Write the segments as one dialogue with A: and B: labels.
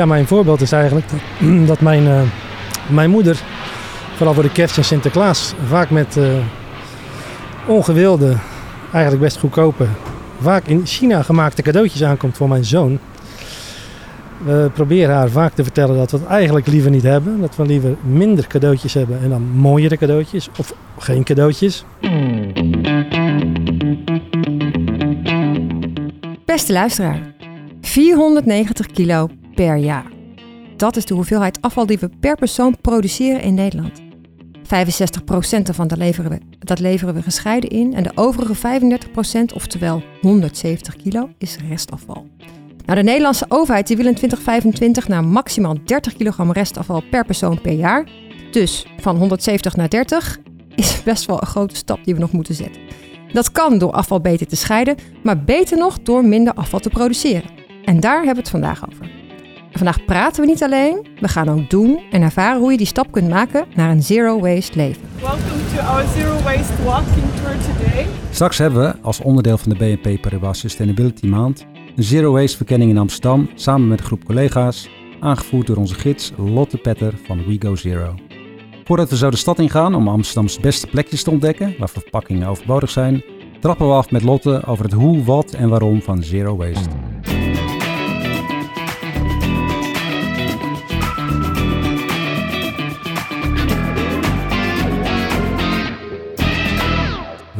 A: Ja, mijn voorbeeld is eigenlijk dat, mijn, uh, mijn moeder, vooral voor de kerst en Sinterklaas, vaak met uh, ongewilde, eigenlijk best goedkope, vaak in China gemaakte cadeautjes aankomt voor mijn zoon. We proberen haar vaak te vertellen dat we het eigenlijk liever niet hebben. Dat we liever minder cadeautjes hebben en dan mooiere cadeautjes of geen cadeautjes.
B: Beste luisteraar, 490 kilo per jaar. Dat is de hoeveelheid afval die we per persoon produceren in Nederland. 65% ervan dat leveren, we, leveren we gescheiden in en de overige 35%, oftewel 170 kilo, is restafval. Nou, de Nederlandse overheid die wil in 2025 naar maximaal 30 kilogram restafval per persoon per jaar. Dus van 170 naar 30 is best wel een grote stap die we nog moeten zetten. Dat kan door afval beter te scheiden, maar beter nog door minder afval te produceren. En daar hebben we het vandaag over. Vandaag praten we niet alleen, we gaan ook doen en ervaren hoe je die stap kunt maken naar een zero waste leven.
C: Welcome to our zero waste walking tour today.
D: Straks hebben we als onderdeel van de BNP Paribas Sustainability Maand een zero waste verkenning in Amsterdam samen met een groep collega's, aangevoerd door onze gids Lotte Petter van We Go Zero. Voordat we zo de stad ingaan om Amsterdams beste plekjes te ontdekken waar verpakkingen overbodig zijn, trappen we af met Lotte over het hoe, wat en waarom van zero waste.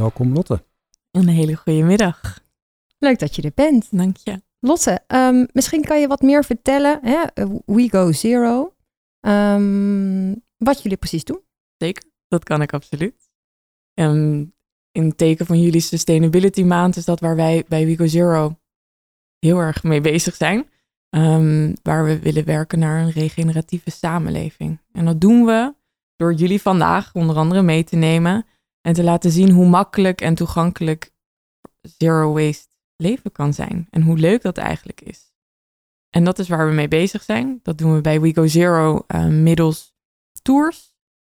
D: Welkom Lotte.
E: Een hele goede middag.
B: Leuk dat je er bent.
E: Dank je.
B: Lotte, um, misschien kan je wat meer vertellen. Hè? We Go Zero. Um, wat jullie precies doen.
E: Zeker, dat kan ik absoluut. Um, in het teken van jullie Sustainability Maand is dat waar wij bij We Go Zero heel erg mee bezig zijn. waar we willen werken naar een regeneratieve samenleving. En dat doen we door jullie vandaag onder andere mee te nemen en te laten zien hoe makkelijk en toegankelijk zero waste leven kan zijn. En hoe leuk dat eigenlijk is. En dat is waar we mee bezig zijn. Dat doen we bij We Go Zero uh, middels tours.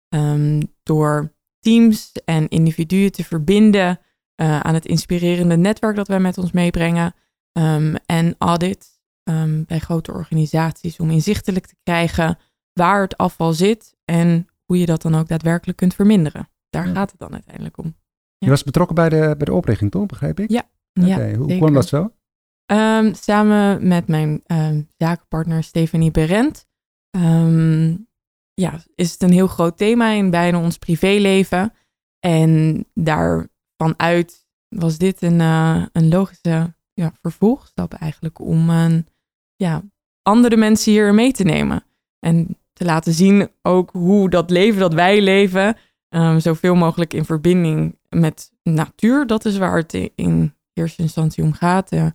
E: Um, door teams en individuen te verbinden uh, aan het inspirerende netwerk dat wij met ons meebrengen. Um, en audit um, bij grote organisaties om inzichtelijk te krijgen waar het afval zit en hoe je dat dan ook daadwerkelijk kunt verminderen. Daar gaat het dan uiteindelijk om.
D: Je was betrokken bij de, bij de oprichting, toch? Begrijp ik?
E: Ja.
D: Okay. hoe kwam dat zo?
E: Um, samen met mijn um, zakenpartner Stephanie Berend. Um, ja, is het een heel groot thema in bijna ons privéleven. En daarvan uit was dit een, uh, een logische ja, vervolgstap eigenlijk om een, ja, andere mensen hier mee te nemen. En te laten zien ook hoe dat leven dat wij leven, um, zoveel mogelijk in verbinding met natuur, dat is waar het in eerste instantie om gaat, uh,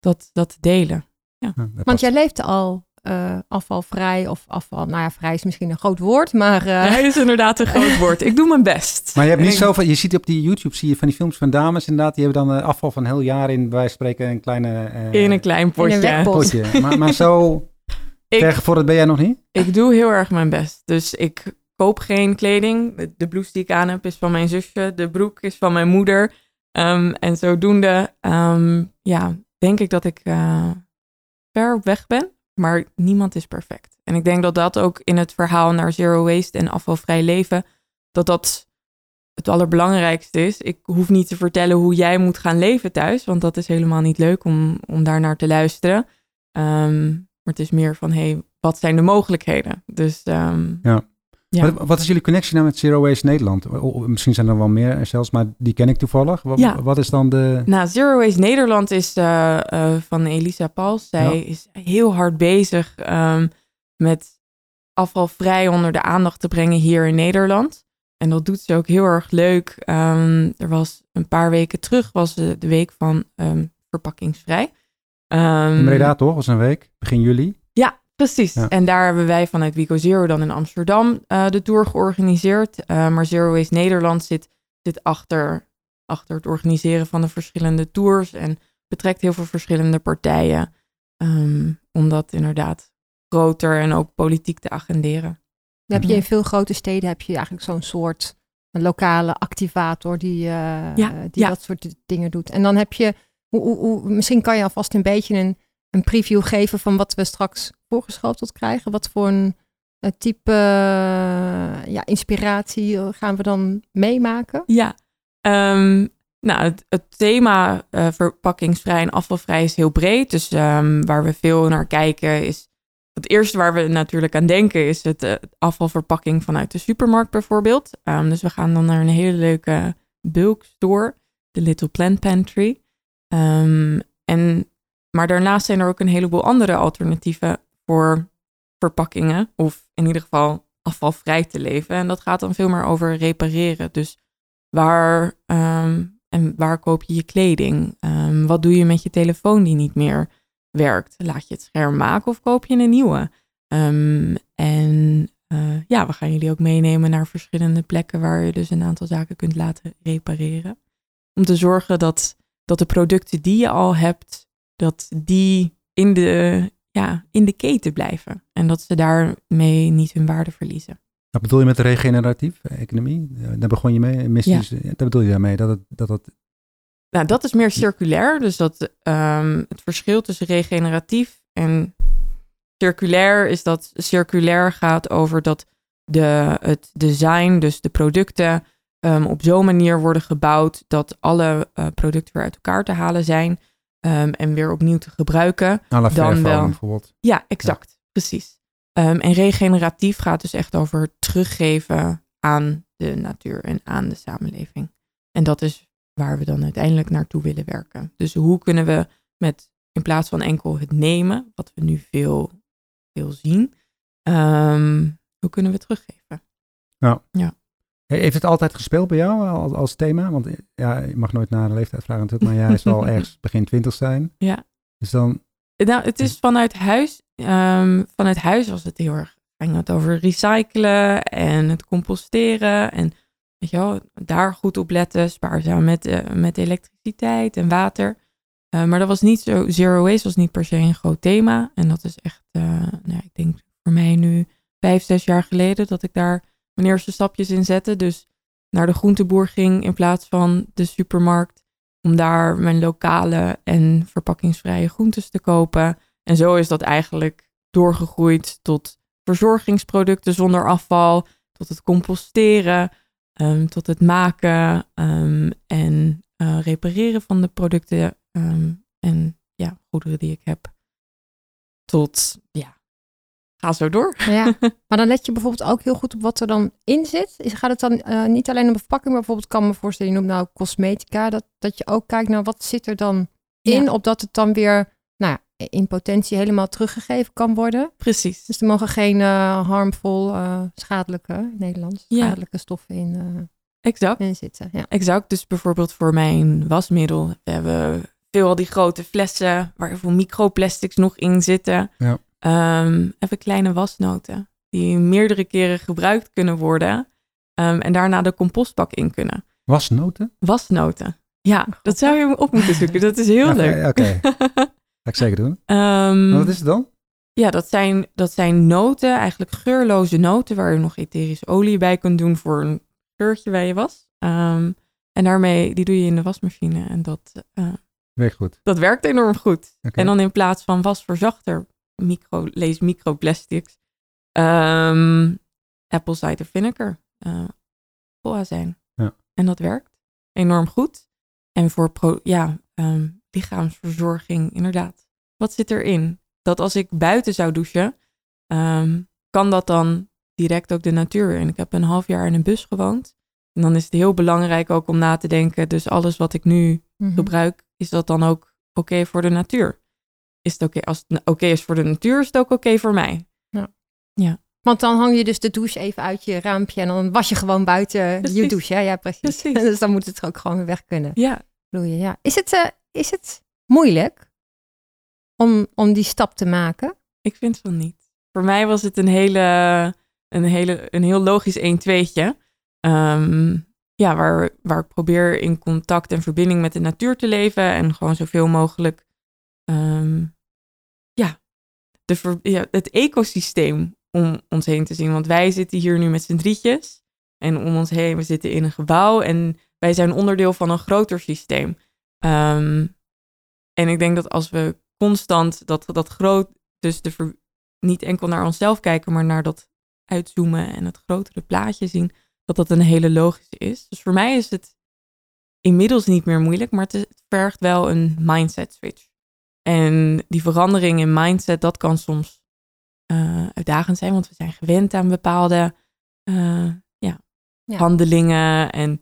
E: dat, dat delen. Ja.
B: Want jij leeft al uh, afvalvrij of afval, nou ja, vrij is misschien een groot woord, maar... Uh...
E: Hij is inderdaad een groot woord. Ik doe mijn best.
D: Maar je hebt niet zoveel, je ziet op die YouTube, zie je van die films van dames inderdaad, die hebben dan uh, afval van een heel jaar in, wij spreken een kleine...
E: in een klein potje.
B: In een
D: potje. maar, maar zo ver gevorderd ben jij nog niet?
E: Ik doe heel erg mijn best. Dus ik koop geen kleding. De blouse die ik aan heb is van mijn zusje, de broek is van mijn moeder. Um, en zodoende, um, ja, denk ik dat ik uh, ver op weg ben. Maar niemand is perfect. En ik denk dat dat ook in het verhaal naar zero waste en afvalvrij leven, dat dat het allerbelangrijkste is. Ik hoef niet te vertellen hoe jij moet gaan leven thuis, want dat is helemaal niet leuk om, om daar naar te luisteren. Um, maar het is meer van, hé, hey, wat zijn de mogelijkheden? Dus
D: ja. Ja. Wat, wat, is jullie connectie nou met Zero Waste Nederland? Misschien zijn er wel meer zelfs, maar die ken ik toevallig. Wat, ja. wat is dan de...
E: Nou, Zero Waste Nederland is uh, uh, van Elisa Pals. Zij ja. is heel hard bezig um, met afvalvrij onder de aandacht te brengen hier in Nederland. En dat doet ze ook heel erg leuk. Um, er was een paar weken terug was de, week van um, verpakkingsvrij.
D: in Breda toch? was een week, begin juli.
E: Ja, Precies. En daar hebben wij vanuit Wico Zero dan in Amsterdam uh, de tour georganiseerd. Uh, maar Zero Waste Nederland zit, zit achter, achter het organiseren van de verschillende tours en betrekt heel veel verschillende partijen. Um, om dat inderdaad groter en ook politiek te agenderen.
B: Dan heb je in veel grote steden heb je eigenlijk zo'n soort een lokale activator die, uh, ja, die ja. dat soort dingen doet. En dan heb je, hoe, hoe, hoe, misschien kan je alvast een beetje een, een preview geven van wat we straks voorgeschoteld krijgen? Wat voor een eh, type eh, ja, inspiratie eh, gaan we dan meemaken?
E: Ja, ehm, nou, het, thema eh, verpakkingsvrij en afvalvrij is heel breed. Dus ehm, waar we veel naar kijken is... Het eerste waar we natuurlijk aan denken is het afvalverpakking vanuit de supermarkt bijvoorbeeld. Ehm, dus we gaan dan naar een hele leuke bulk store, de Little Plant Pantry. En, maar daarnaast zijn er ook een heleboel andere alternatieven voor verpakkingen. Of in ieder geval afvalvrij te leven. En dat gaat dan veel meer over repareren. Dus waar, ehm, en waar koop je je kleding? Ehm, wat doe je met je telefoon die niet meer werkt? Laat je het scherm maken of koop je een nieuwe? Ehm, en eh, ja, we gaan jullie ook meenemen naar verschillende plekken waar je dus een aantal zaken kunt laten repareren. Om te zorgen dat, dat de producten die je al hebt, dat die in de, ja, in de keten blijven. En dat ze daarmee niet hun waarde verliezen.
D: Wat bedoel je met de regeneratief economie? Daar begon je mee. Missies, Daar bedoel je daarmee dat het, dat het
E: Nou, dat is meer circulair. Dus dat ehm, het verschil tussen regeneratief en circulair is dat circulair gaat over dat de, het design, dus de producten, ehm, op zo'n manier worden gebouwd dat alle eh, producten weer uit elkaar te halen zijn ehm, en weer opnieuw te gebruiken.
D: la
E: Dan wel.
D: bijvoorbeeld.
E: Ja, exact. Precies. Ehm, en regeneratief gaat dus echt over teruggeven aan de natuur en aan de samenleving. En dat is waar we dan uiteindelijk naartoe willen werken. Dus hoe kunnen we met, in plaats van enkel het nemen, wat we nu veel, veel zien, ehm, hoe kunnen we teruggeven?
D: He- Heeft het altijd gespeeld bij jou als, als thema? Want eh, ja, je mag nooit naar de leeftijd vragen natuurlijk, maar jij zal ergens begin twintig zijn.
E: Ja.
D: Dus dan,
E: Nou, het is vanuit huis. ehm, vanuit huis was het heel erg. Ging het over recyclen en het composteren. En weet je wel, daar goed op letten. Spaarzaam met, eh, met elektriciteit en water. Eh, maar dat was niet zo. Zero waste was niet per se een groot thema. En dat is echt, nou, ik denk voor mij nu vijf, zes jaar geleden dat ik daar mijn eerste stapjes in zette. Dus naar de groenteboer ging in plaats van de supermarkt om daar mijn lokale en verpakkingsvrije groentes te kopen. En zo is dat eigenlijk doorgegroeid tot verzorgingsproducten zonder afval, tot het composteren, ehm, tot het maken ehm, en eh, repareren van de producten ehm, en ja, goederen die ik heb. Tot, ja, ga zo door.
B: Ja, maar dan let je bijvoorbeeld ook heel goed op wat er dan in zit. Is, gaat het dan eh, niet alleen om de verpakking, maar bijvoorbeeld kan me voorstellen, je noemt nou cosmetica, dat, dat je ook kijkt naar wat zit er dan in,
E: Ja.
B: opdat het dan weer nou, ja, in potentie helemaal teruggegeven kan worden.
E: Precies.
B: Dus er mogen geen eh, harmful, eh, schadelijke, in Nederlands,
E: Ja.
B: schadelijke stoffen in, eh,
E: Exact.
B: in zitten. Ja.
E: Exact. Dus bijvoorbeeld voor mijn wasmiddel we hebben veel al die grote flessen waar heel veel microplastics nog in zitten.
D: Ja.
E: Ehm, even kleine wasnoten die meerdere keren gebruikt kunnen worden ehm, en daarna de compostbak in kunnen.
D: wasnoten?
E: Wasnoten. Ja, dat zou je op moeten zoeken. Dat is heel leuk.
D: Oké, ga ik zeker doen.
E: Ehm,
D: wat is het dan?
E: ja, dat zijn, dat zijn noten, eigenlijk geurloze noten, waar je nog etherische olie bij kunt doen voor een geurtje bij je was. En daarmee, die doe je in de wasmachine. En dat, eh,
D: Werkt goed.
E: dat werkt enorm goed. En dan in plaats van wasverzachter, micro, lees microplastics, ehm apple cider vinegar, eh koolazijn.
D: Ja.
E: En dat werkt enorm goed. En voor pro, ja, ehm, lichaamsverzorging, inderdaad. Wat zit erin? Dat als ik buiten zou douchen, ehm, kan dat dan direct ook de natuur in. Ik heb een half jaar in een bus gewoond. En dan is het heel belangrijk ook om na te denken. Dus alles wat ik nu
B: Mhm.
E: gebruik, is dat dan ook oké voor de natuur? Is het oké als het oké is voor de natuur, is het ook oké voor mij?
B: Want dan hang je dus de douche even uit je raampje en dan was je gewoon buiten je douche. Ja, ja precies.
E: Precies.
B: Dus dan moet het ook gewoon weer weg kunnen.
E: Ja,
B: vloeien. Ja. Is, het, eh, is het moeilijk om, om die stap te maken?
E: ik vind van niet. Voor mij was het een hele, een hele, een heel logisch 1-2'tje. Ehm, ja, waar, waar ik probeer in contact en verbinding met de natuur te leven en gewoon zoveel mogelijk, ehm, ja, de, ja, het ecosysteem om ons heen te zien. Want wij zitten hier nu met z'n drietjes en om ons heen, we zitten in een gebouw en wij zijn onderdeel van een groter systeem. Ehm, en ik denk dat als we constant dat, dat groot, dus de niet enkel naar onszelf kijken, maar naar dat uitzoomen en het grotere plaatje zien, dat dat een hele logische is. Dus voor mij is het inmiddels niet meer moeilijk, maar het vergt wel een mindset switch. En die verandering in mindset, dat kan soms uh, uitdagend zijn, want we zijn gewend aan bepaalde uh, ja, ja, handelingen en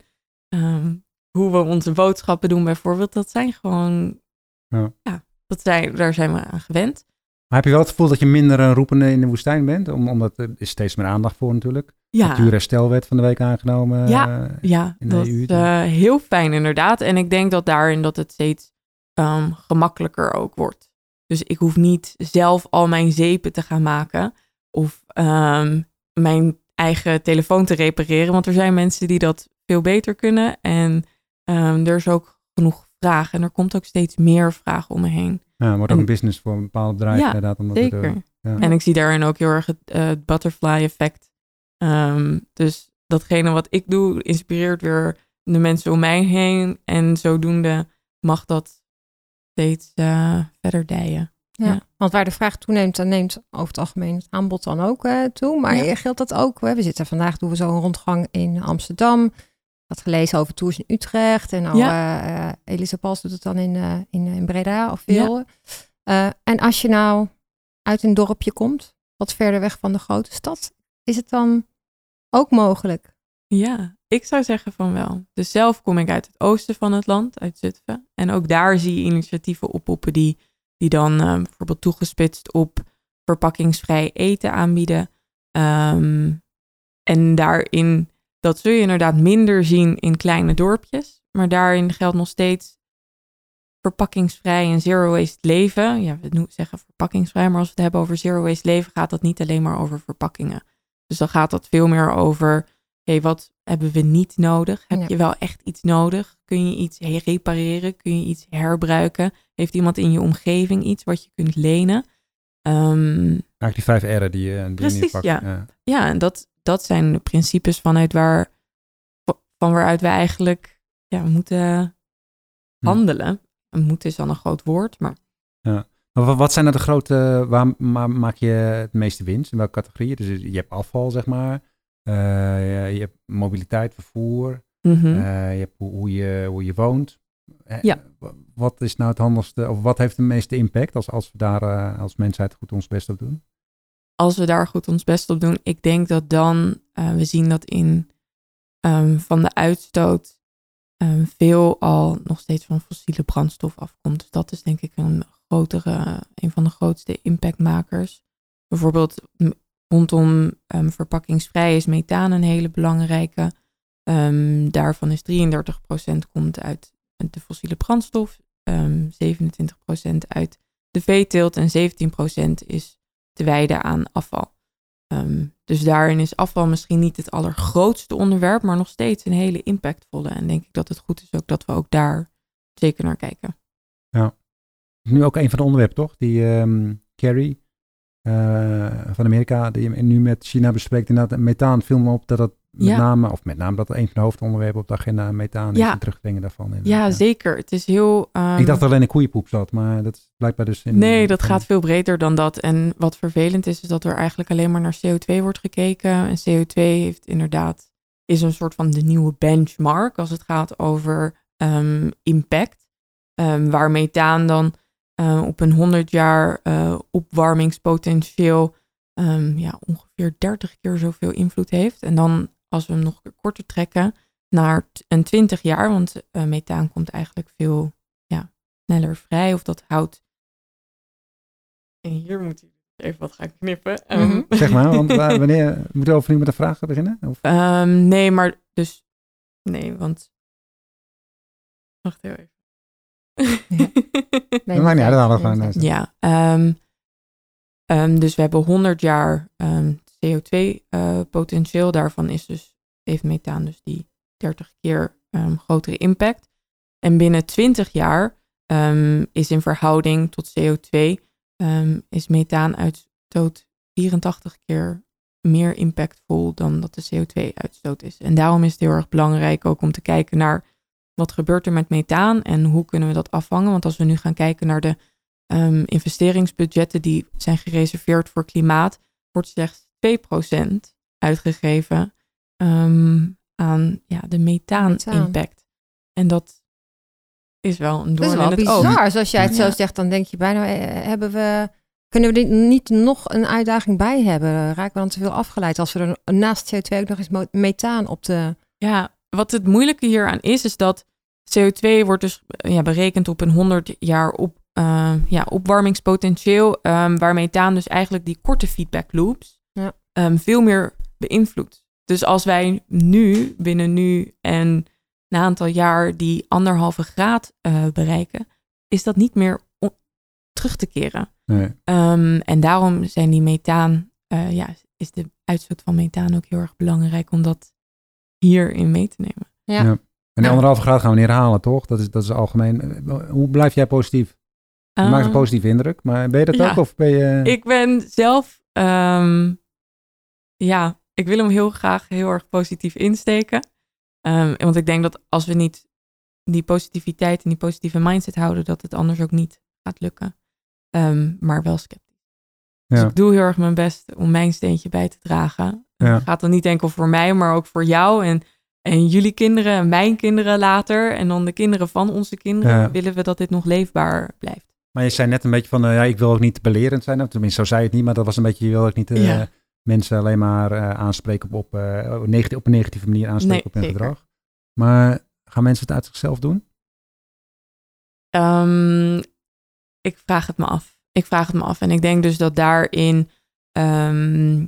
E: um, hoe we onze boodschappen doen bijvoorbeeld. Dat zijn gewoon, ja, ja dat zijn, daar zijn we aan gewend.
D: Maar heb je wel het gevoel dat je minder een roepende in de woestijn bent? Om, omdat er is steeds meer aandacht voor natuurlijk. Ja. Natuurherstelwet van de week aangenomen.
E: Ja, uh, ja dat EU. is uh, heel fijn inderdaad. En ik denk dat daarin dat het steeds um, gemakkelijker ook wordt. Dus ik hoef niet zelf al mijn zeepen te gaan maken. Of um, mijn eigen telefoon te repareren. Want er zijn mensen die dat veel beter kunnen. En um, er is ook genoeg vragen. En er komt ook steeds meer vragen om me heen.
D: Ja, wordt ook een business voor een bepaald bedrijf. Ja, inderdaad, omdat
E: zeker. Het, uh, ja. En ik zie daarin ook heel erg het, uh, het butterfly effect. Dus datgene wat ik doe, inspireert weer de mensen om mij heen. En zodoende mag dat steeds uh, verder dijen.
B: Ja, ja, want waar de vraag toeneemt, dan neemt over het algemeen het aanbod dan ook uh, toe. Maar ja. geldt dat ook? Hè? We zitten vandaag, doen we zo een rondgang in Amsterdam. Ik had gelezen over tours in Utrecht. En nou, ja. uh, Elisa Pals doet het dan in, in, in Breda of veel. En als je nou uit een dorpje komt, wat verder weg van de grote stad, is het dan ook mogelijk?
E: Ja, ik zou zeggen van wel. Dus zelf kom ik uit het oosten van het land, uit Zutphen. En ook daar zie je initiatieven oppoppen die, die dan uh, bijvoorbeeld toegespitst op verpakkingsvrij eten aanbieden. Um, en daarin, dat zul je inderdaad minder zien in kleine dorpjes. Maar daarin geldt nog steeds verpakkingsvrij en zero waste leven. Ja, we zeggen verpakkingsvrij, maar als we het hebben over zero waste leven, gaat dat niet alleen maar over verpakkingen. Dus dan gaat dat veel meer over hey, wat hebben we niet nodig? Heb ja. je wel echt iets nodig? Kun je iets repareren? Kun je iets herbruiken? Heeft iemand in je omgeving iets wat je kunt lenen? Um,
D: Eigenlijk die vijf R'en die je
E: precies, pakt. Ja, ja. ja en dat, dat zijn de principes vanuit waar, van waaruit we eigenlijk ja, moeten handelen. Hm. Moeten is dan een groot woord, maar...
D: Ja. Maar wat zijn nou de grote, waar, waar maak je het meeste winst? In welke categorieën? Dus je hebt afval, zeg maar. Uh, je hebt mobiliteit, vervoer. Mm -hmm. uh, je hebt hoe, hoe, je, hoe je woont.
E: Ja.
D: Wat is nou het handigste, of wat heeft de meeste impact als, als we daar als mensheid goed ons best op doen?
E: Als we daar goed ons best op doen, ik denk dat dan we zien dat in um, van de uitstoot um, veel al nog steeds van fossiele brandstof afkomt. Dus dat is denk ik een grotere, een van de grootste impactmakers. Bijvoorbeeld Rondom um, verpakkingsvrij is methaan een hele belangrijke. Um, daarvan is 33% komt uit de fossiele brandstof, um, ehm, 27% uit de veeteelt en 17% is te wijden aan afval. dus daarin is afval misschien niet het allergrootste onderwerp, maar nog steeds een hele impactvolle. En denk ik dat het goed is ook dat we ook daar zeker naar kijken.
D: Ja, nu ook een van de onderwerpen toch? Die Carrie, uh, van Amerika, die je nu met China bespreekt, inderdaad, methaan viel me op dat het met ja. name, of met name dat een van de hoofdonderwerpen op de agenda methaan is ja. en terugdringen daarvan.
E: Ja, ja, zeker. Het is heel... Um...
D: Ik dacht alleen een koeienpoep zat, maar dat is blijkbaar dus... In,
E: nee, dat gaat veel breder dan dat. En wat vervelend is, is dat er eigenlijk alleen maar naar CO2 wordt gekeken. En CO2 heeft inderdaad, is een soort van de nieuwe benchmark als het gaat over um, impact. Um, waar methaan dan uh, op een 100 jaar uh, opwarmingspotentieel um, ja, ongeveer 30 keer zoveel invloed heeft. En dan als we hem nog korter trekken naar een 20 jaar, want uh, methaan komt eigenlijk veel ja, sneller vrij of dat houdt. En hier moet u even wat gaan knippen.
D: Mm -hmm. zeg maar, want wanneer moeten we overnieuw met de vragen beginnen?
E: Of? Um, nee, maar dus nee, want wacht heel even.
D: Ja. nee, maar niet dat gewoon.
E: Ja, um, um, dus we hebben 100 jaar um, CO2-potentieel. Uh, Daarvan is dus, heeft methaan dus die 30 keer grotere impact. En binnen 20 jaar is in verhouding tot CO2 is methaanuitstoot 84 keer meer impactvol dan dat de CO2-uitstoot is. En daarom is het heel erg belangrijk ook om te kijken naar wat gebeurt er met methaan en hoe kunnen we dat afvangen? Want als we nu gaan kijken naar de ehm, investeringsbudgetten die zijn gereserveerd voor klimaat, wordt slechts 2% uitgegeven ehm, aan ja, de methaan-impact. En dat is wel een
B: Dat is
E: doorn
B: wel
E: in het oog.
B: bizar. Zoals jij het zo
E: Ja.
B: zegt, dan denk je bijna, eh, hebben we, kunnen we dit niet nog een uitdaging bij hebben? Raken we dan te veel afgeleid als we er naast CO2 ook nog eens methaan op de...
E: Ja, wat het moeilijke hieraan is, is dat CO2 wordt dus eh, ja, berekend op een 100 jaar op, eh, ja, opwarmingspotentieel, ehm, waar methaan dus eigenlijk die korte feedback loops
B: Ja.
E: ehm, veel meer beïnvloedt. Dus als wij nu, binnen nu en na een aantal jaar, die anderhalve graad eh, bereiken, is dat niet meer terug te keren.
D: Nee.
E: Ehm, en daarom zijn die methaan, eh, ja, is de uitstoot van methaan ook heel erg belangrijk om dat hierin mee te nemen.
B: Ja.
D: Ja. En die anderhalve graad gaan we niet halen, toch? Dat is, dat is algemeen. Eh, Hoe blijf jij positief? Je maakt een
E: Ehm,
D: positieve indruk, maar ben je dat
E: ja.
D: ook? Of ben je...
E: Ik ben zelf, ehm, ja, ik wil hem heel graag heel erg positief insteken. Ehm, want ik denk dat als we niet die positiviteit en die positieve mindset houden, dat het anders ook niet gaat lukken. Ehm, maar wel sceptisch. Dus ik doe heel erg mijn best om mijn steentje bij te dragen.
D: Ja.
E: Het gaat dan niet enkel voor mij, maar ook voor jou en, en jullie kinderen en mijn kinderen later. En dan de kinderen van onze kinderen.
D: Ja.
E: Willen we dat dit nog leefbaar blijft.
D: Maar je zei net een beetje van, eh, ja, ik wil ook niet belerend zijn. Nou, Tenminste, zo zei je het niet, maar dat was een beetje, je wil ook niet eh,
E: Ja.
D: mensen alleen maar eh, aanspreken op, op, op een negatieve manier aanspreken
E: Nee,
D: op hun
E: zeker.
D: gedrag. Maar gaan mensen het uit zichzelf doen?
E: Ehm, ik vraag het me af. Ik vraag het me af. En ik denk dus dat daarin ehm,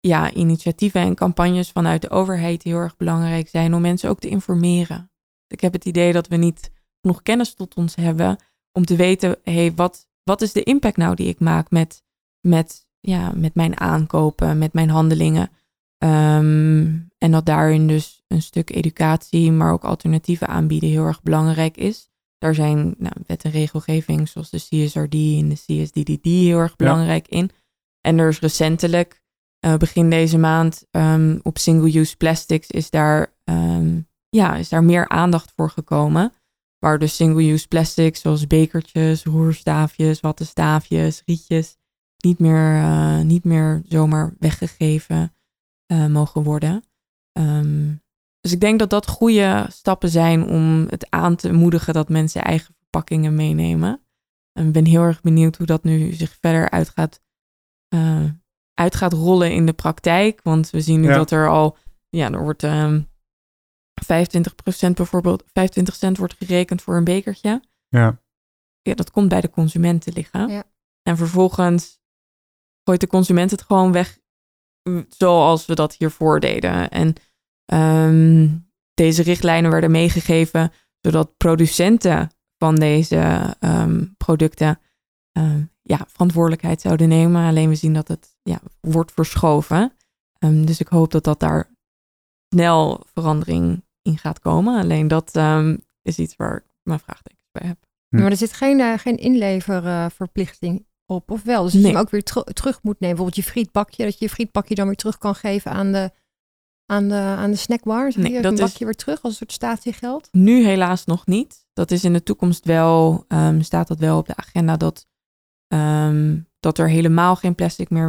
E: ja, initiatieven en campagnes vanuit de overheid heel erg belangrijk zijn om mensen ook te informeren. Ik heb het idee dat we niet genoeg kennis tot ons hebben om te weten, hey, wat, wat is de impact nou die ik maak met, met, ja, met mijn aankopen, met mijn handelingen. Ehm, en dat daarin dus een stuk educatie, maar ook alternatieven aanbieden heel erg belangrijk is. Daar zijn nou, wet en regelgeving zoals de CSRD en de CSDDD heel erg belangrijk in. En er is recentelijk, eh, begin deze maand, ehm, op single-use plastics is daar, ehm, ja, is daar meer aandacht voor gekomen. Waar dus single-use plastics zoals bekertjes, roerstaafjes, wattenstaafjes, rietjes niet meer, eh, niet meer zomaar weggegeven eh, mogen worden. Ehm, dus ik denk dat dat goede stappen zijn om het aan te moedigen dat mensen eigen verpakkingen meenemen. En ik ben heel erg benieuwd hoe dat nu zich verder uit gaat, uit gaat rollen in de praktijk. Want we zien nu
D: Ja.
E: dat er al, ja, er wordt ehm 25% bijvoorbeeld, 25 cent wordt gerekend voor een bekertje.
D: Ja.
E: Ja, dat komt bij de consument te liggen.
B: Ja.
E: En vervolgens gooit de consument het gewoon weg zoals we dat hiervoor deden. En ehm, deze richtlijnen werden meegegeven zodat producenten van deze ehm, producten ehm, ja, verantwoordelijkheid zouden nemen. Alleen we zien dat het ja, wordt verschoven. Ehm, dus ik hoop dat dat daar snel verandering in gaat komen. Alleen dat ehm, is iets waar ik mijn vraagtekens bij heb.
D: Hm.
B: Maar er zit geen, eh, geen inleververplichting op, of wel? Dus dat je hem ook weer teru- terug moet nemen. Bijvoorbeeld je frietbakje, dat je je frietbakje dan weer terug kan geven aan de, aan de, aan de snackbar. Zeg
E: Nee,
B: je,
E: dat
B: een
E: is-
B: bakje weer terug als een soort statiegeld.
E: Nu helaas nog niet. Dat is in de toekomst wel, ehm, staat dat wel op de agenda dat, ehm, dat er helemaal geen plastic meer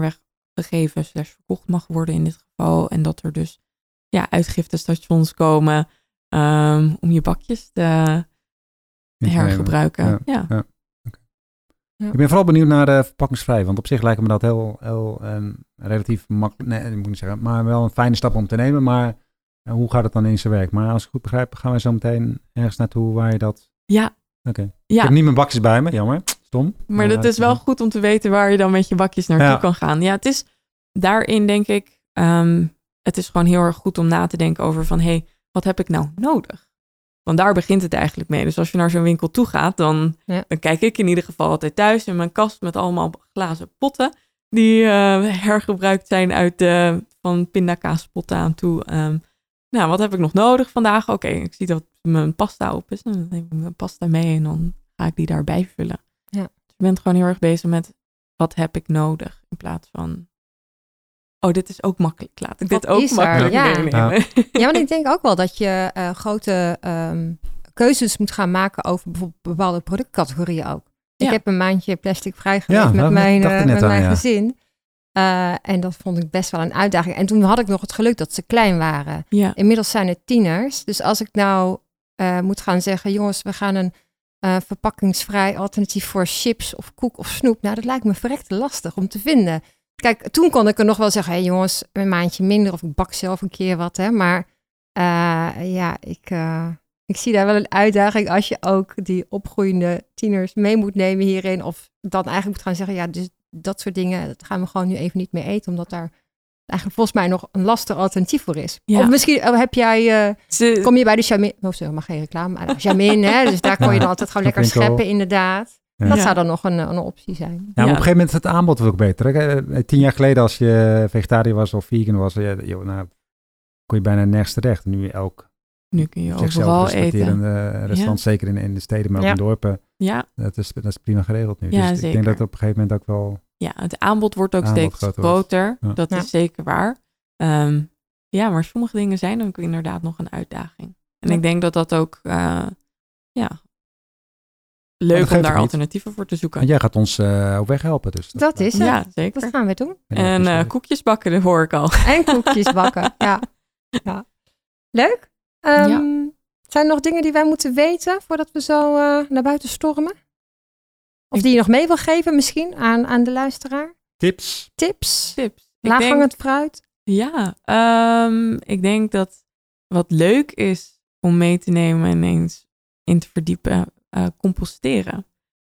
E: weggegeven slash verkocht mag worden in dit geval. En dat er dus ja, uitgiftestations komen ehm, om je bakjes te hergebruiken.
D: Ja.
E: Ja.
D: Ik ben vooral benieuwd naar de verpakkingsvrij, want op zich lijkt me dat heel, heel ehm, relatief makkelijk, nee, dat moet ik niet zeggen, maar wel een fijne stap om te nemen. Maar eh, hoe gaat het dan in zijn werk? Maar als ik goed begrijp, gaan wij zo meteen ergens naartoe waar je dat...
E: Ja.
D: Oké. Ik
E: Ja.
D: heb niet mijn bakjes bij me, jammer. Stom.
E: Maar dat is wel goed om te weten waar je dan met je bakjes naartoe
D: Ja.
E: kan gaan. Ja, het is daarin denk ik, ehm, het is gewoon heel erg goed om na te denken over van, hé, hey, wat heb ik nou nodig? Want daar begint het eigenlijk mee. Dus als je naar zo'n winkel toe gaat, dan,
B: Ja.
E: dan kijk ik in ieder geval altijd thuis in mijn kast met allemaal glazen potten die eh, hergebruikt zijn uit de, van pindakaaspotten aan toe. Ehm, nou, wat heb ik nog nodig vandaag? Oké, ik zie dat mijn pasta op is. Dan neem ik mijn pasta mee en dan ga ik die daarbij vullen.
B: Ja.
E: Dus je bent gewoon heel erg bezig met wat heb ik nodig in plaats van oh dit is ook makkelijk. Laat ik
B: Wat
E: dit ook
B: er?
E: makkelijk
B: Ja.
E: meenemen.
B: Ja, maar ik denk ook wel dat je eh, grote ehm, keuzes moet gaan maken over bijvoorbeeld bepaalde productcategorieën ook. Ik heb een maandje plastic vrij geleefd
D: Ja,
B: met mijn, eh, met
D: aan,
B: mijn
D: ja.
B: gezin. Eh, en dat vond ik best wel een uitdaging. En toen had ik nog het geluk dat ze klein waren.
E: Ja,
B: Inmiddels zijn het tieners. Dus als ik nou eh, moet gaan zeggen, jongens, we gaan een eh, verpakkingsvrij alternatief voor chips of koek of snoep. Nou, dat lijkt me verrekte lastig om te vinden. Kijk, toen kon ik er nog wel zeggen, hé jongens, een maandje minder of ik bak zelf een keer wat. Hè. Maar eh, ja, ik, eh, ik zie daar wel een uitdaging als je ook die opgroeiende tieners mee moet nemen hierin. Of dan eigenlijk moet gaan zeggen, ja, dus dat soort dingen, dat gaan we gewoon nu even niet meer eten. Omdat daar eigenlijk volgens mij nog een lastig alternatief voor is.
E: Ja.
B: Of misschien eh, heb jij... eh,
E: Ze,
B: Kom je bij de Jamin, oh sorry, mag geen reclame, maar Jamin, hè? Dus daar kon je dan altijd gewoon lekker scheppen, inderdaad.
D: Ja.
B: Dat zou dan nog een, een optie zijn.
D: Ja, maar
E: Ja.
D: op een gegeven moment is het aanbod ook beter. hè. Eh, Tien jaar geleden als je vegetariër was of vegan was, ja, joh, nou, kon je bijna nergens terecht. Nu elk
E: nu kun je overal eten.
D: restaurant, zeker in, in de steden, maar ook
B: Ja.
D: in dorpen,
E: Ja,
D: dat is, dat is prima geregeld nu.
E: Ja,
D: dus ik
E: zeker.
D: denk dat het op een gegeven moment ook wel...
E: ja, het aanbod wordt ook
D: Aanbod
E: steeds
D: groter. Ja.
E: Dat
B: Ja.
E: is zeker waar. Ehm, ja, maar sommige dingen zijn ook inderdaad nog een uitdaging. En
B: Ja.
E: ik denk dat dat ook, eh, ja, leuk om daar
D: niet.
E: alternatieven voor te zoeken.
D: Want jij gaat ons eh op weg helpen. Dus
B: Dat is het.
E: Ja, zeker.
B: Dat gaan we doen.
E: En eh, koekjes bakken, dat hoor ik al.
B: En koekjes bakken. ja. ja. Leuk. Ehm,
E: Ja.
B: Zijn er nog dingen die wij moeten weten voordat we zo eh, naar buiten stormen? Of die je nog mee wil geven misschien aan, aan de luisteraar?
D: Tips?
B: Tips?
E: Tips.
B: Laaghangend fruit?
E: ja, ehm, ik denk dat wat leuk is om mee te nemen en eens in te verdiepen, eh, composteren.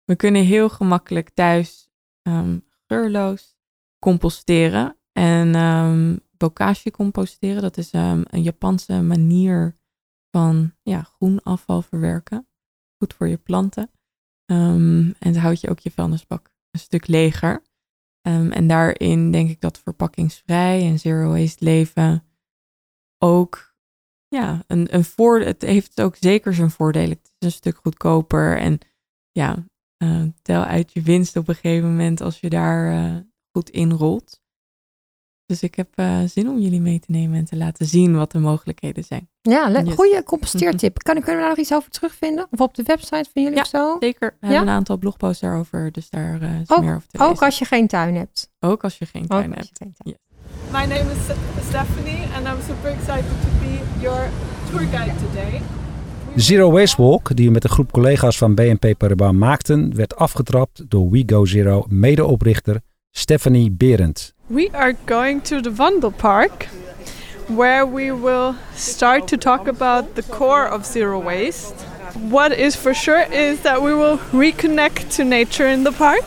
E: We kunnen heel gemakkelijk thuis ehm, geurloos composteren. En ehm bokashi composteren, dat is ehm, een Japanse manier van ja, groen afval verwerken. Goed voor je planten. Ehm, en dan houd je ook je vuilnisbak een stuk leger. Ehm, en daarin denk ik dat verpakkingsvrij en zero waste leven ook ja, een, een voor, het heeft ook zeker zijn voordelen. Het is een stuk goedkoper en ja, eh, tel uit je winst op een gegeven moment als je daar eh, goed in rolt. Dus ik heb eh, zin om jullie mee te nemen en te laten zien wat de mogelijkheden zijn.
B: Ja, le-
E: Yes.
B: goede composteertip. Kan, kunnen we daar nog iets over terugvinden? Of op de website van jullie
E: Ja,
B: of zo?
E: Zeker, we
B: Ja?
E: hebben een aantal blogposts daarover, dus daar eh, is
B: Ook-
E: meer over te
B: Ook
E: lezen.
B: als je geen tuin hebt.
E: Ook als je geen
B: Ook
E: tuin hebt.
B: geen tuin
C: My name is Stephanie, and I'm super excited to be your tour guide today.
D: De Zero Waste Walk, die we met een groep collega's van BNP Paribas maakten, werd afgetrapt door We Go Zero medeoprichter Stephanie Berend.
C: We are going to the Wandelpark, where we will start to talk about the core of zero waste. What is for sure is that we will reconnect to nature in the park,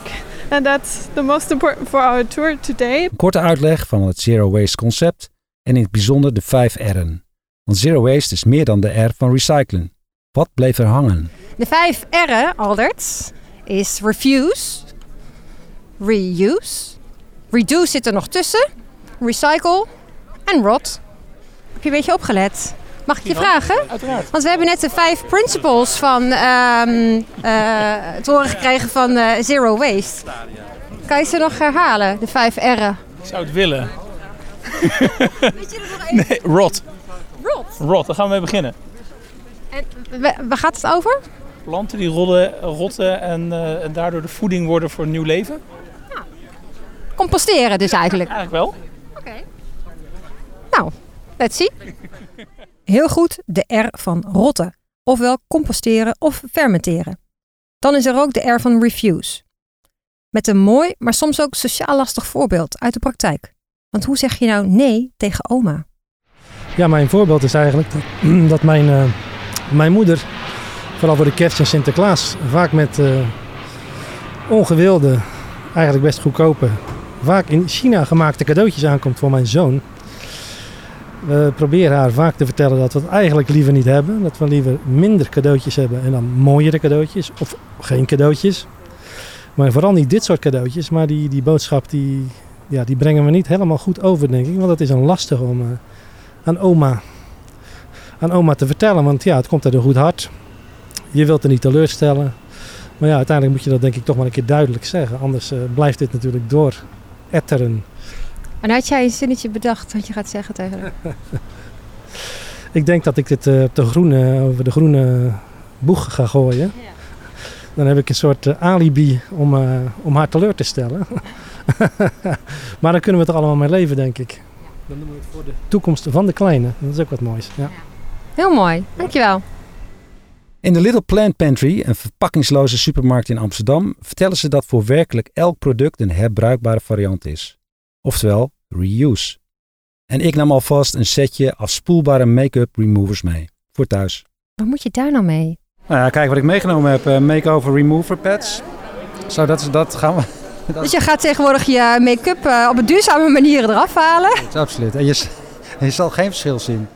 C: and that's the most important for our tour today.
D: Een korte uitleg van het Zero Waste concept en in het bijzonder de vijf R'en. Want Zero Waste is meer dan de R van recyclen. Wat bleef er hangen?
B: De vijf R'en, Aldert, is refuse, reuse, reduce zit er nog tussen, recycle en rot. Heb je een beetje opgelet? Mag ik je vragen?
F: Uiteraard.
B: Want we hebben net de vijf principles van ehm eh, het horen gekregen van eh, Zero Waste. Kan je ze nog herhalen, de vijf R'en?
F: Ik zou het willen. nee, rot.
B: Rot.
F: Rot, daar gaan we mee beginnen.
B: En wa- waar gaat het over?
F: Planten die rollen, rotten en, eh, en daardoor de voeding worden voor nieuw leven.
B: Composteren dus eigenlijk.
F: Eigenlijk wel.
B: Nou, let's see. Heel goed, de R van rotten. Ofwel composteren of fermenteren. Dan is er ook de R van refuse. Met een mooi, maar soms ook sociaal lastig voorbeeld uit de praktijk. Want hoe zeg je nou nee tegen oma?
A: Ja, mijn voorbeeld is eigenlijk dat, dat mijn, eh, mijn moeder, vooral voor de kerst en Sinterklaas, vaak met eh, ongewilde, eigenlijk best goedkope, vaak in China gemaakte cadeautjes aankomt voor mijn zoon. We proberen haar vaak te vertellen dat we het eigenlijk liever niet hebben. Dat we liever minder cadeautjes hebben en dan mooiere cadeautjes of geen cadeautjes. Maar vooral niet dit soort cadeautjes, maar die, die boodschap die, ja, die brengen we niet helemaal goed over, denk ik. Want het is een lastig om... eh, aan oma, aan oma te vertellen. Want ja, het komt uit een goed hart. Je wilt er niet teleurstellen. Maar ja, uiteindelijk moet je dat denk ik toch maar een keer duidelijk zeggen. Anders eh, blijft dit natuurlijk door etteren.
B: En had jij een zinnetje bedacht wat je gaat zeggen tegen haar?
A: Ik denk dat ik dit eh, op de groene, over de groene boeg ga gooien. Dan heb ik een soort eh, alibi om, eh, om haar teleur te stellen. maar dan kunnen we er allemaal mee leven, denk ik. Dan doen we het voor de toekomst van de kleine. Dat is ook wat moois. Ja.
B: Heel mooi, dankjewel.
D: In de Little Plant Pantry, een verpakkingsloze supermarkt in Amsterdam, vertellen ze dat voor werkelijk elk product een herbruikbare variant is. Oftewel, reuse. En ik nam alvast een setje afspoelbare make-up removers mee. Voor thuis.
B: Wat moet je daar nou mee?
D: Nou ja, kijk wat ik meegenomen heb. Uh, make-over remover pads. Zo, dat, is- dat gaan we... Dat
B: Dus je gaat tegenwoordig je make-up eh, op een duurzame manier eraf halen.
D: is absoluut. En je zal geen verschil zien.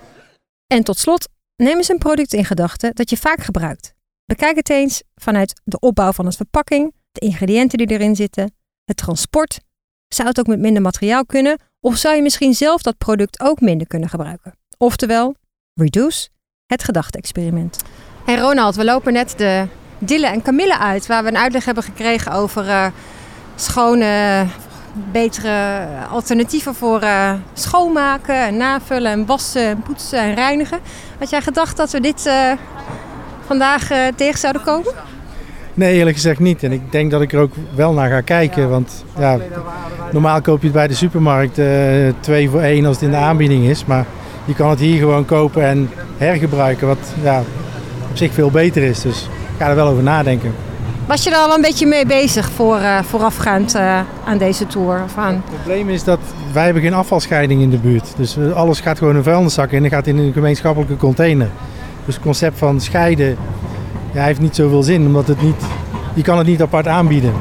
B: En tot slot, neem eens een product in gedachten dat je vaak gebruikt. Bekijk het eens vanuit de opbouw van een verpakking, de ingrediënten die erin zitten, het transport. Zou het ook met minder materiaal kunnen? Of zou je misschien zelf dat product ook minder kunnen gebruiken? Oftewel, reduce, het gedachte-experiment. Hey Ronald, we lopen net de Dille en Camille uit, waar we een uitleg hebben gekregen over eh, schone, betere alternatieven voor eh, schoonmaken, en navullen, en wassen, en poetsen en reinigen. Had jij gedacht dat we dit eh, vandaag eh, tegen zouden komen?
A: Nee, eerlijk gezegd niet. En ik denk dat ik er ook wel naar ga kijken. Want ja, normaal koop je het bij de supermarkt eh, twee voor één als het in de aanbieding is. Maar je kan het hier gewoon kopen en hergebruiken. Wat ja, op zich veel beter is. Dus ik ga er wel over nadenken.
B: Was je er al een beetje mee bezig voor, eh, voorafgaand eh, aan deze tour? Of aan...
A: Het probleem is dat wij hebben geen afvalscheiding in de buurt. Dus alles gaat gewoon in een vuilniszak en dan gaat in een gemeenschappelijke container. Dus het concept van scheiden ja, heeft niet zoveel zin. Omdat het niet, je kan het niet apart aanbieden.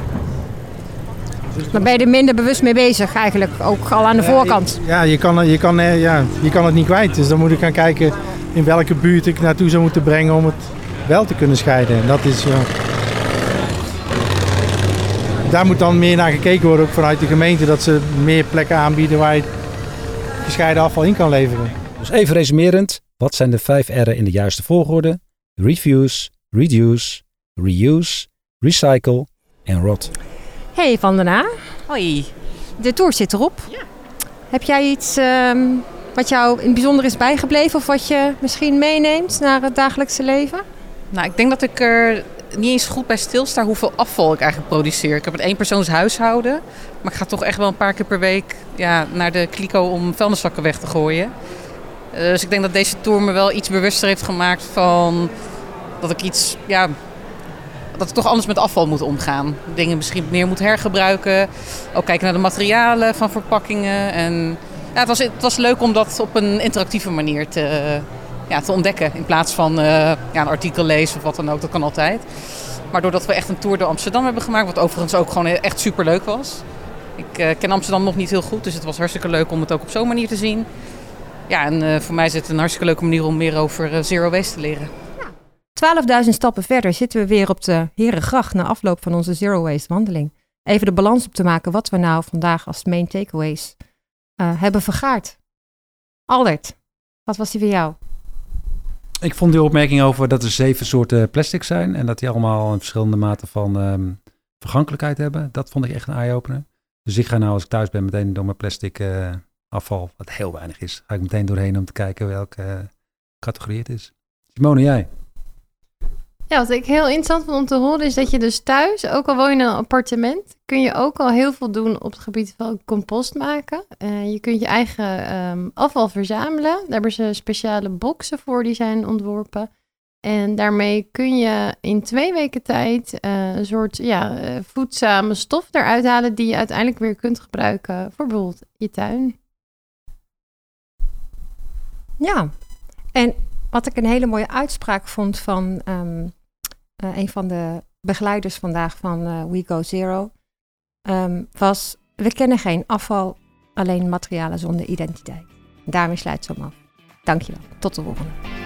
B: Dan ben je er minder bewust mee bezig eigenlijk, ook al aan de voorkant.
A: Ja, je kan, je, kan, eh, ja, je kan het niet kwijt. Dus dan moet ik gaan kijken in welke buurt ik naartoe zou moeten brengen om het wel te kunnen scheiden. En dat is... ja, Daar moet dan meer naar gekeken worden, ook vanuit de gemeente. Dat ze meer plekken aanbieden waar je gescheiden afval in kan leveren.
D: Dus even resumerend. Wat zijn de vijf R'en in de juiste volgorde? Refuse, reduce, reuse, recycle en rot.
B: Hey Van den A,
G: Hoi.
B: de tour zit erop. Heb jij iets ehm, wat jou in het bijzonder is bijgebleven of wat je misschien meeneemt naar het dagelijkse leven?
G: Nou, ik denk dat ik er niet eens goed bij stilsta hoeveel afval ik eigenlijk produceer. Ik heb een eenpersoons huishouden, maar ik ga toch echt wel een paar keer per week ja, naar de kliko om vuilniszakken weg te gooien. Eh, Dus ik denk dat deze tour me wel iets bewuster heeft gemaakt van dat ik iets, ja, dat ik toch anders met afval moet omgaan. Dingen misschien meer moet hergebruiken. Ook kijken naar de materialen van verpakkingen. En ja, het, was, het was leuk om dat op een interactieve manier te, ja, te ontdekken. In plaats van eh, ja, een artikel lezen of wat dan ook. Dat kan altijd. Maar doordat we echt een tour door Amsterdam hebben gemaakt. Wat overigens ook gewoon echt super leuk was. Ik eh, ken Amsterdam nog niet heel goed. Dus het was hartstikke leuk om het ook op zo'n manier te zien. Ja, en eh, voor mij is het een hartstikke leuke manier om meer over zero waste te leren.
B: 12.000 stappen verder zitten we weer op de Herengracht na afloop van onze Zero Waste wandeling. Even de balans op te maken wat we nou vandaag als main takeaways hebben vergaard. Albert, wat was die voor jou?
D: Ik vond die opmerking over dat er zeven soorten plastic zijn en dat die allemaal een verschillende mate van ehm, vergankelijkheid hebben. Dat vond ik echt een eye-opener. Dus ik ga nou als ik thuis ben meteen door mijn plastic eh, afval, wat heel weinig is, ga ik meteen doorheen om te kijken welke eh, categorie het is. Simone, jij?
H: Ja, wat ik heel interessant vond om te horen is dat je dus thuis, ook al woon je in een appartement, kun je ook al heel veel doen op het gebied van compost maken. Eh, je kunt je eigen ehm, afval verzamelen. Daar hebben ze speciale boxen voor die zijn ontworpen. En daarmee kun je in twee weken tijd eh, een soort ja, eh, voedzame stof eruit halen die je uiteindelijk weer kunt gebruiken voor bijvoorbeeld je tuin.
B: Ja, en wat ik een hele mooie uitspraak vond van ehm, eh, een van de begeleiders vandaag van eh, We Go Zero, ehm, was: We kennen geen afval, alleen materialen zonder identiteit. Daarmee sluit ze hem af. Dankjewel. Tot de volgende.